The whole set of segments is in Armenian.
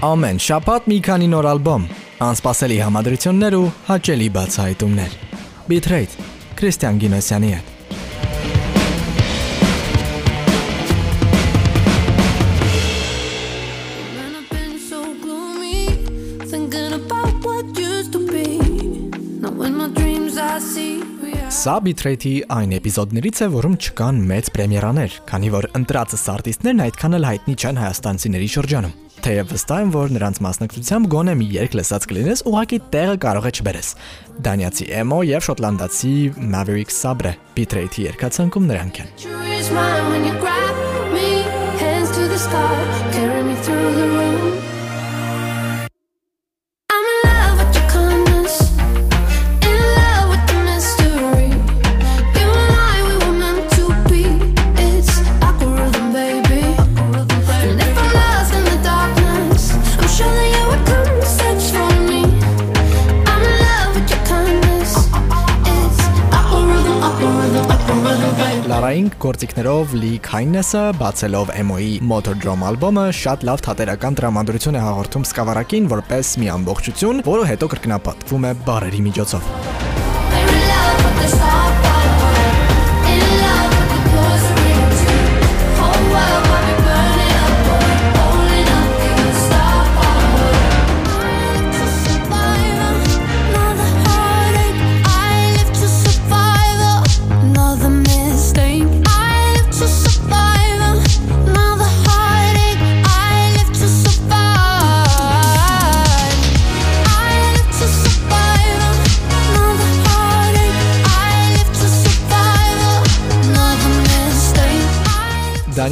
Ամեն շաբաթ մի քանի նոր ալբոմ, անսպասելի համադրություններ ու հաճելի բացահայտումներ։ Bitrate Քրիստիան Գինոսյանի հետ։ Սա Bitrate-ի այն էպիզոդներից է, որում չկան մեծ պրեմիերաներ, քանի որ ընտրածս արտիստներն այդքան էլ հայտնի չեն հայաստանցիների շրջանում։ Թեև վստահ եմ, որ նրանց մասնակցությամբ գոնե մի երկ լսած կլինես, ուղղակի տեղը կարող է չբերես։ Դանիացի Էմո եւ շոտլանդացի Maverick Sabre Bitrate-ի երկացանքում նրանք են։ Carry me through the room. երգերով Լի Քայնեսը բացելով Emo-ի Motordrome ալբոմը շատ լավ թատերական տրամադրություն է հաղորդում սկավառակին որպես մի ամբողջություն, որը հետո կրկնապատվում է բարերի միջոցով։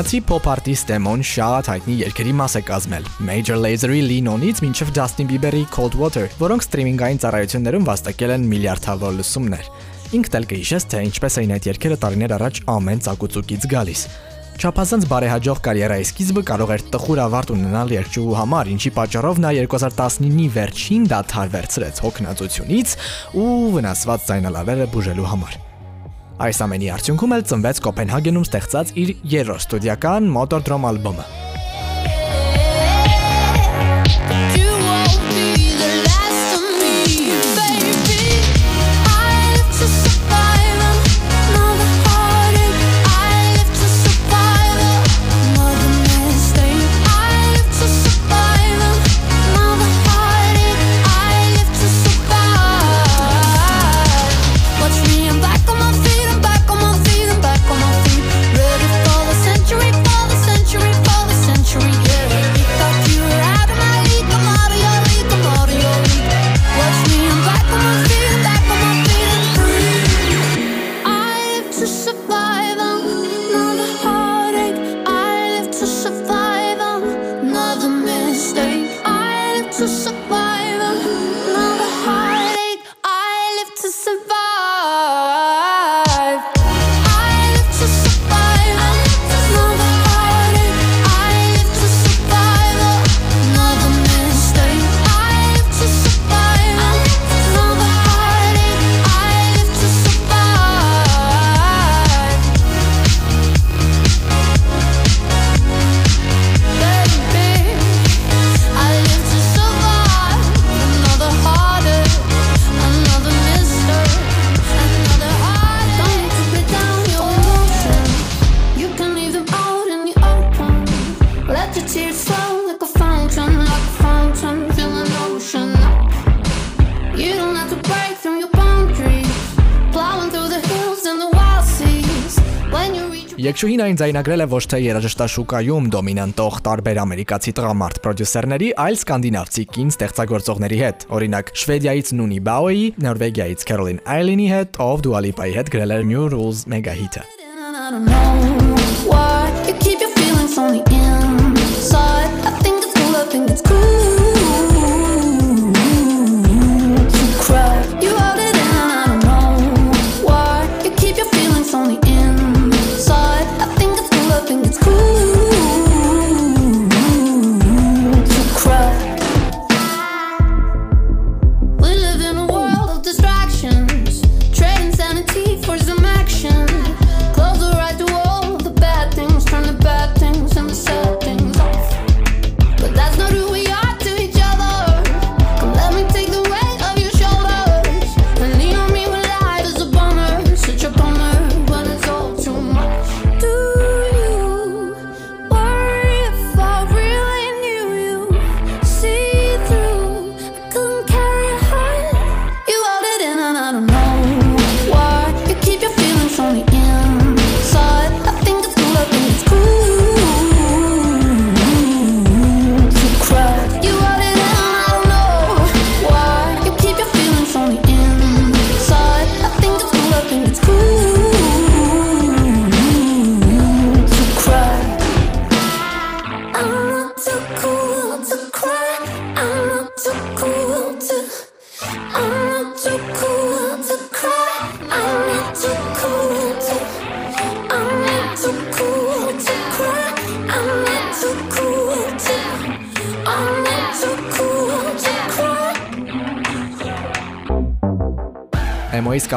Բրիտանիացի փոփ արտիստ Demon շատ հայտնի երգերի մաս է կազմել։ Major Lazer-ի Lean-on-ից մինչև Justin Bieber-ի Cold Water, որոնք սթրիմինգային ծառայություններում վաստակել են միլիարդավոր լսումներ։ Ինքդ էլ կհիշես, թե ինչպես էին այդ երգերը տարիներ առաջ ամեն ցակուցուկից գալիս։ Չափազանց բարեհաջող կարիերայի սկիզբը կարող էր տխուր ավարտ ունենալ երգչուհու համար, ինչի պատճառով նա 2019-ի վերջին դադար վերցրեց հոգնածությունից ու վնասված ցայնալավերը բուժելու համար։ Այս ամենի արդյունքում էլ ծնվեց Կոպենհագենում ստեղծած իր երրորդ ստուդիական Motordrom ալբոմը։ Երգչուհին այն ձայնագրել է ոչ թե երաժշտաշուկայում դոմինանտող տարբեր ամերիկացի տղամարդ պրոդյուսերների, այլ սկանդինավցի կին ստեղծագործողների հետ։ Օրինակ, Շվեդիայից Նունի Բաոյի, Նորվեգիայից Քերոլին Այլինի հետ, ով Dua Lipa-ի հետ գրել էր New Rules մեգահիթը։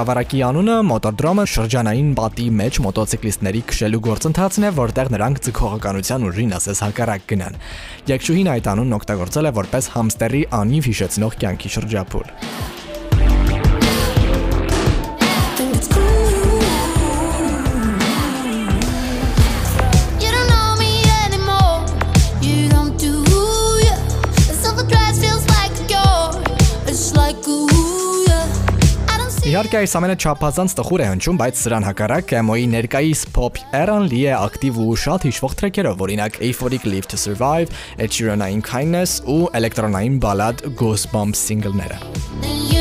Սկավառակի անունը մոտորդրոմը շրջանային պատի մեջ մոտոցիկլիստների քշելու գործընթացն է, որտեղ նրանք ցկողականության ուժին ասես հակառակ գնան։ Եկշուհին այդ անունն օգտագործել է որպես համստերի անիվ հիշեցնող կյանքի շրջափուլ։ Իհարկե այս ամենը չափազանց տխուր է հնչում, բայց սրան հակառակ Camo-ի ներկայիս pop era-ն լի է ակտիվ ու շատ հիշվող թրեքերով, օրինակ Euphoric Live to Survive, Ed Sheeran-ային Kindness ու էլեկտրոնային բալադ Goosebumps single-ները։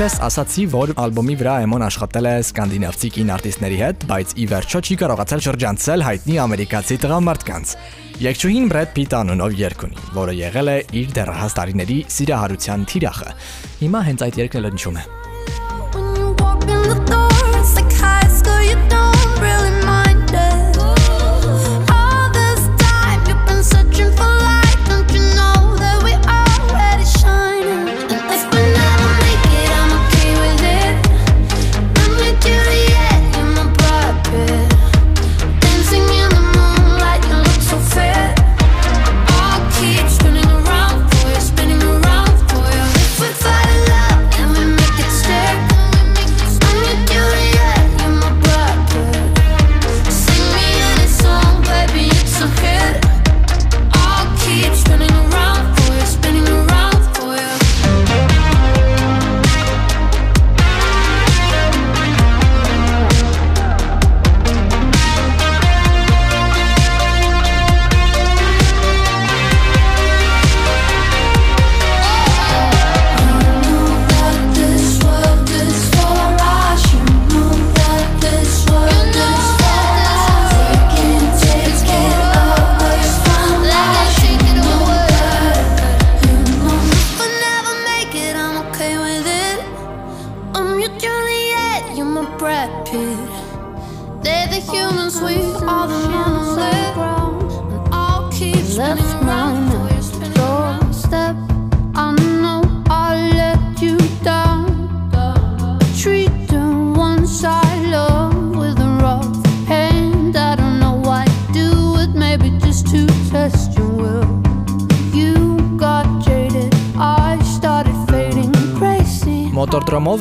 Կհիշես, ասացի, որ ալբոմի վրա Էմոն աշխատել է սկանդինավցի կին արտիստների հետ, բայց ի վերջո չի կարողացել շրջանցել հայտնի ամերիկացի տղամարդկանց։ Եկչուհին Բրեդ Պիտ անունով երգ ունի, որը եղել է իր դեռահաս տարիների սիրահարության թիրախը։ Հիմա հենց այդ երգն էլ ընչում է։ When you walk in the dark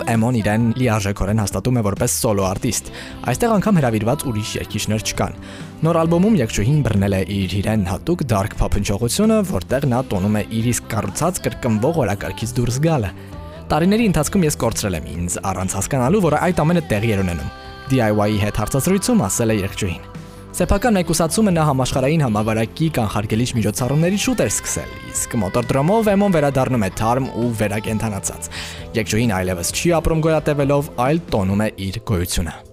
Էմոն իրեն լիարժեքորեն հաստատում է որպես սոլո արտիստ։ Այստեղ անգամ հրավիրված ուրիշ երգիչներ չկան։ Նոր ալբոմում երգչուհին բռնել է իր իրեն հատուկ dark փափնճողությունը, որտեղ նա տոնում է իր իսկ կառուցած կրկնվող օրակարգից դուրս գալը։ Տարիների ընթացքում ես կորցրել եմ ինձ առանց հասկանալու, որ այդ ամենը տեղի էր ունենում։ DIY-ի հետ հարցազրույցում ասել է երգչուհին։ Սեփական մեկուսացումը նա համաշխարհային համավարակի կանխարգելիչ միջոցառումների շուտ էր սկսել, իսկ մոտորդրոմով Էմոն վերադառնում է թարմ ու վերակենդանացած։ Երգչուհին այլևս չի ապրում գոյատևելով, այլ տոնում է իր գոյությունը։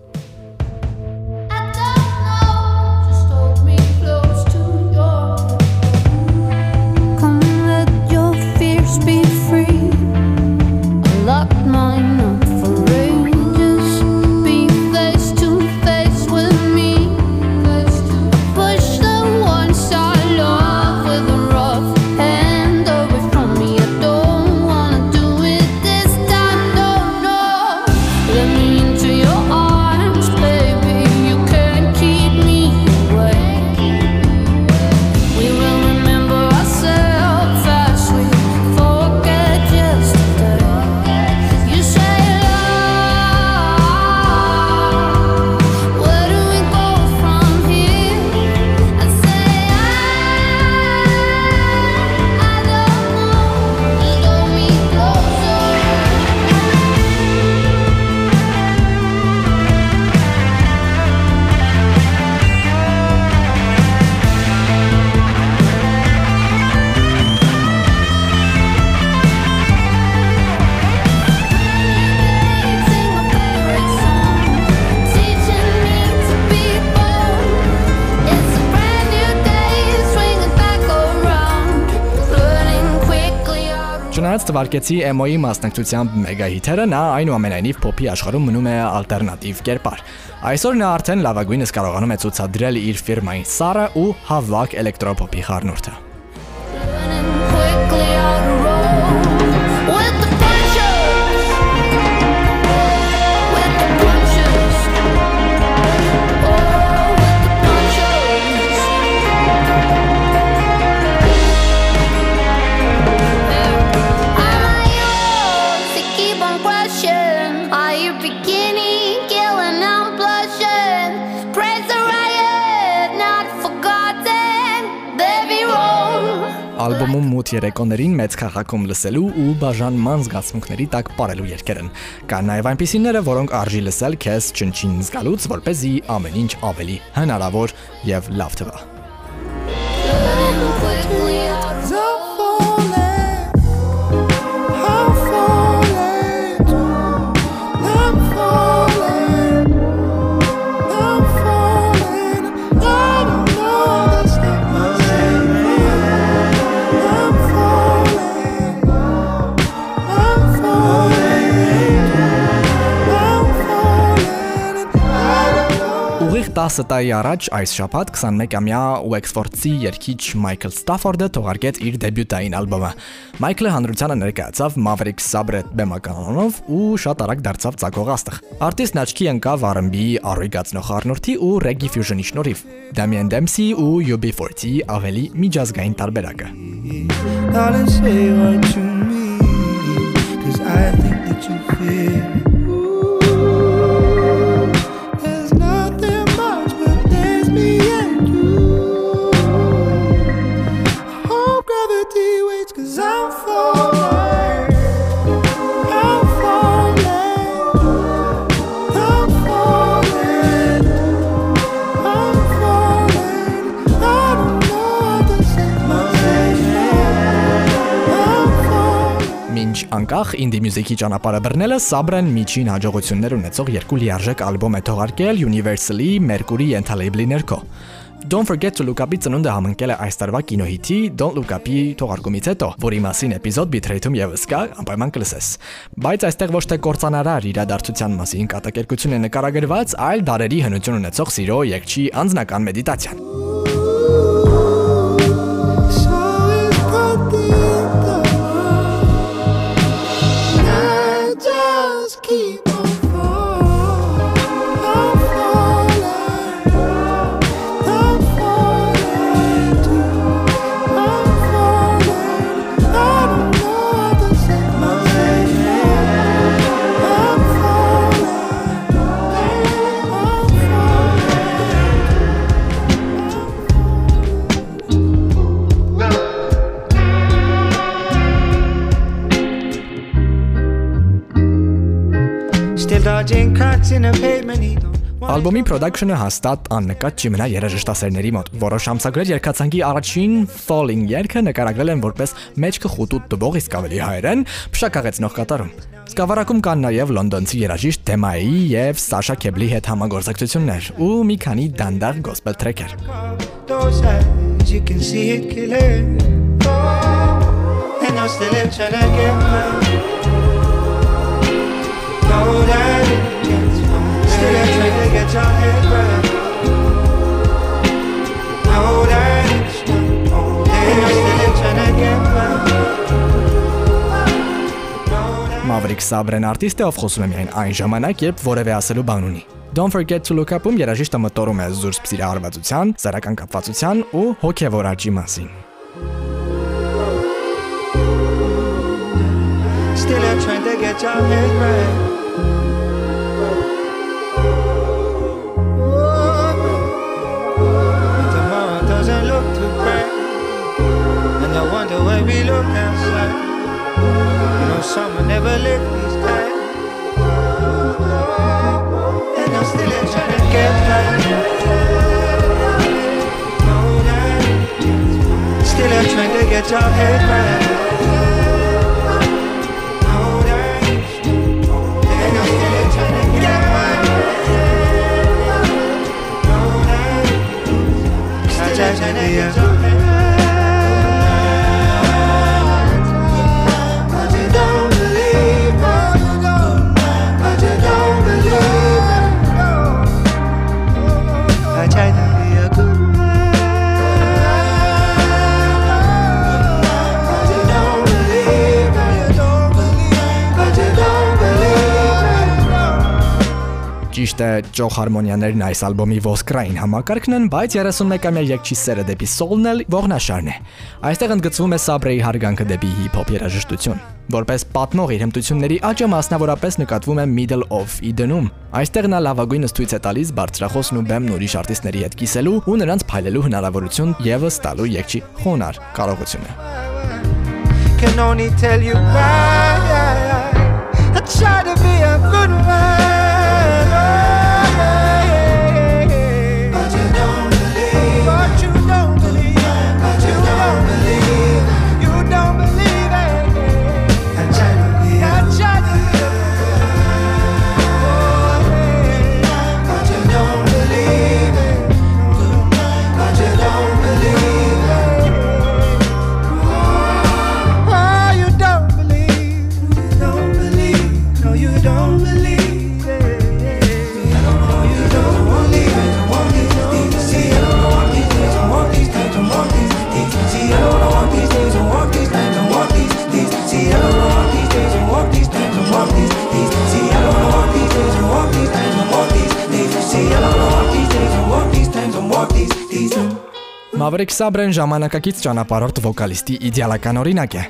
թվարկեցի Էմոյի մասնակցությամբ մեգա հիթերը, նա այնուամենայնիվ փոփի աշխարհում մնում է ալտերնատիվ կերպար։ Այսօր նա արդեն լավագույնս կարողանում է ցուցադրել իր ֆիրմային սառը ու հավաք էլեկտրոփոփի խառնուրդը։ Ալբոմում մութ երեկոներին մեծ քաղաքում լսելու ու բաժանման զգացմունքների տակ ապարելու երգեր են։ Կան նաև այնպիսիները, որոնք արժի լսել քեզ չնչին զգալուց, որ เป զի ամեն ինչ ավելի հնարավոր եւ լավ թվա։ 10 տարի առաջ այս շաբաթ 21-ամյա Wexford-ի երգիչ Մայքլ Ստաֆորդը թողարկեց իր դեբյուտային ալբոմը։ Մայքլը հանրությանը ներկայացավ Maverick Sabret բեմականոնով ու շատ արագ դարձավ ցակող աստղ։ Արտիստն աչքի ընկավ R&B, առույգացնող խառնուրդի ու reggae fusion-ի շնորհիվ։ Damien Dempsey ու UB40-ի ավելի միջազգային տարբերակը։ Darling, say what you mean. Cause I think that you feel. Անկախ ինդի մյուզիկի ճանապարհը բռնելը Sabren միջին հաջողություններ ունեցող երկու լիարժեք ալբոմ է թողարկել Universal-ի Mercury ենթալեյբլի ներքո։ Don't Forget to Look Up-ի ծնունդը համընկել է այս տարվա կինոհիթի Don't Look Up-ի թողարկումից հետո, որի մասին էպիզոդ Bitrate-ում եւս կա, անպայման կլսես։ Բայց այստեղ ոչ թե կորցանարար իրադարձության մասին կատակերգություն է նկարագրված, այլ դարերի հնություն ունեցող սիրո եկչի անձնական մեդիտացիան։ Dodging cracks in the pavement, he don't. Ալբոմի production-ը հաստատ աննկատ չի մնա երաժշտասերների մոտ։ Որոշ ամսագրեր երգացանկի առաջին Falling երգը նկարագրել են որպես մեջքը խուտուտ տվող իսկ ավելի հայերեն փշակաղեցնող կատարում։ Սկավառակում կան նաև լոնդոնցի երաժիշտ Դեմայի եւ Սաշա Քեբլի հետ համագործակցություններ ու մի քանի դանդաղ gospel track-եր։ killing. And I'm still in trying to get back. Know that it gets hard. Still in trying to get your head right. Know that it's not over. Still in trying to get that Maverick Sabrեն արտիստ է, ով խոսում է միայն այն ժամանակ, երբ որևէ ասելու բան ունի։ Don't forget to look up-ում երաժիշտը մտորում է զուրբ սիրահարվածության, սեռական կապվածության ու հոգևոր աճի մասին։ Still I'm trying to get your head right. We look outside. You know, summer never lit these skies. And I'm still here trying to get that Still I'm trying to get your head right. Ճիշտ է, ճոխ հարմոնիաներն այս ալբոմի ոսկրային համակարգն են, բայց 31-ամյա եկչի սերը դեպի սոլն էլ ողնաշարն է։ Այստեղ ընդգծվում է Սաբրեի հարգանքը դեպի հիփ-հոփ երաժշտություն։ Որպես պատմող իր հմտությունների աճը մասնավորապես նկատվում է Middle of Eden-ում։ Այստեղ նա լավագույնս ցույց է տալիս բարձրախոսն ու բեմն ուրիշ արտիստների հետ կիսելու ու նրանց փայլելու հնարավորություն եւս տալու եկչի խոնար կարողությունը։ can only tell you why I try to be a good man. Maverick Sabrեն ժամանակակից ճանապարհորդ վոկալիստի իդեալական օրինակ է։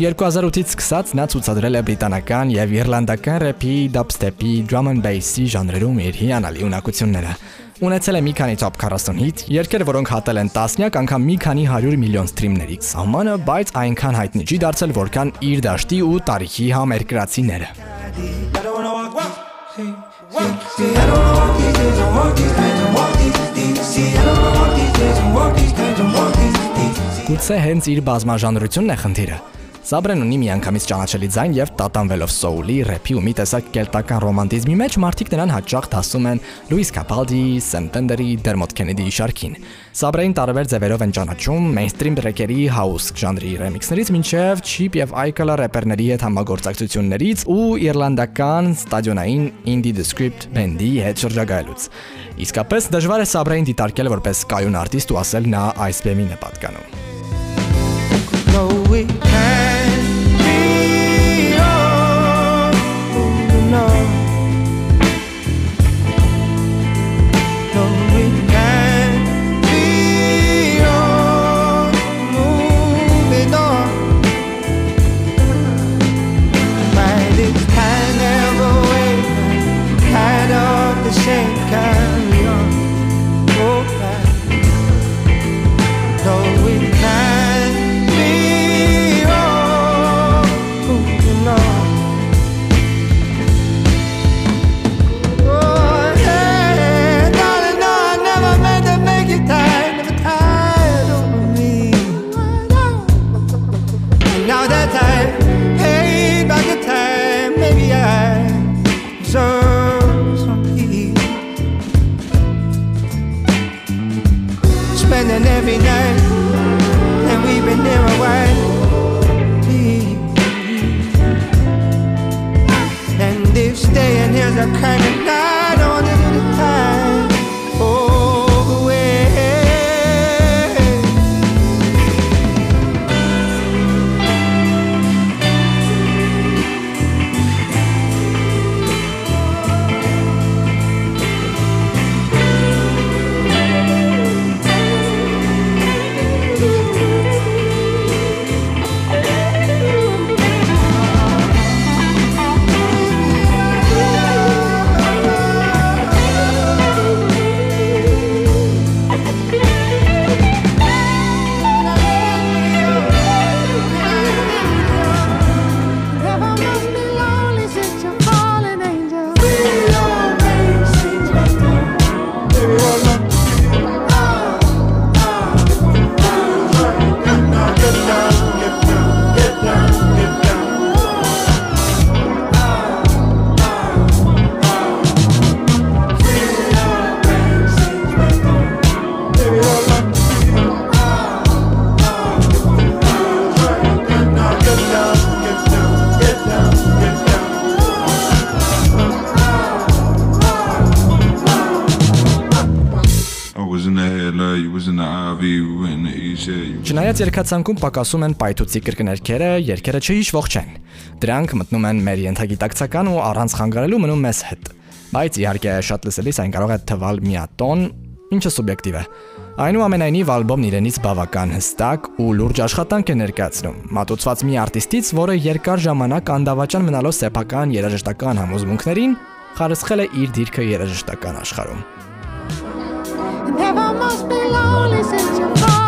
2008-ից սկսած նա ցուցադրել է բրիտանական եւ իռլանդական рэփի, դաբստեպի, drum and bass-ի ժանրերում իր հիանալի ունակությունները։ Ունեցել է մի քանի top 40 hit, երգեր, որոնք հատել են տասնյակ անգամ մի քանի 100 միլիոն սթրիմների սահմանը, բայց այնքան հայտնի չի դարձել, որքան իր դաշտի ու տարիքի համերկրացիները։ I don't walk, walk. See, see, I don't walk these days. Գուցե հենց իր բազմաժանրությունն է խնդիրը։ Սաբրեն ունի միանգամից ճանաչելի ձայն եւ տատանվելով սոուլի, ռեփի ու մի տեսակ կելտական ռոմանտիզմի մեջ մարդիկ նրան հաճախ դասում են Լուիս Կապալդի, Սենտենդերի, Դերմոտ Քենեդիի շարքին։ Սաբրեին տարբեր ձևերով են ճանաչում մեյնստրիմ տրեքերի, հաուս ժանրի ռեմիքսներից մինչև չիփ եւ այկլա рэպերների հետ համագործակցություններից ու իռլանդական ստադիոնային indie the script բենդի հետ շրջագայելուց։ Իսկապես դժվար է Սաբրեին դիտարկել որպես կայուն արտիստ ու ասել նա այս բեմին է պատկանում։ No, we can't Չնայած երկացանկում պակասում են պայթուցի կրկներքերը, երկերը չհիշվող չեն։ Դրանք մտնում են մեր ենթագիտակցական ու առանց խանգարելու մնում մեզ հետ։ Բայց իհարկե շատ լսելիս այն կարող է թվալ միատոն, ինչը սուբյեկտիվ է։ Այնուամենայնիվ ալբոմն իրենից բավական հստակ ու լուրջ աշխատանք է ներկայացնում։ Մատուցված մի արտիստից, որը երկար ժամանակ անդավաճան մնալով սեփական երաժշտական համոզմունքներին, խարսխել է իր դիրքը երաժշտական աշխարհում։ Never must be lonely since you're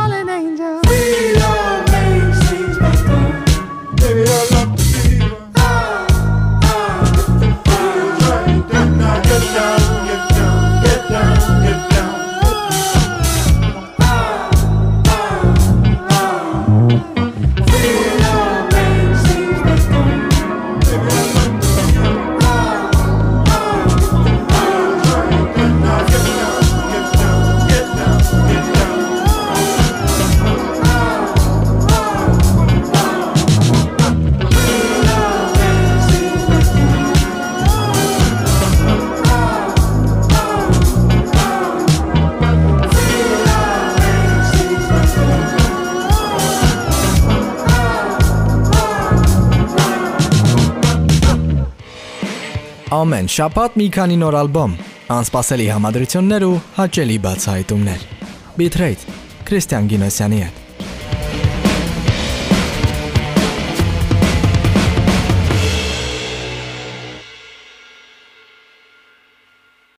Ամեն շաբաթ մի քանի նոր ալբոմ, անսպասելի համադրություններ ու հաճելի բացահայտումներ։ Bitrate Քրիստիան Գինոսյանի հետ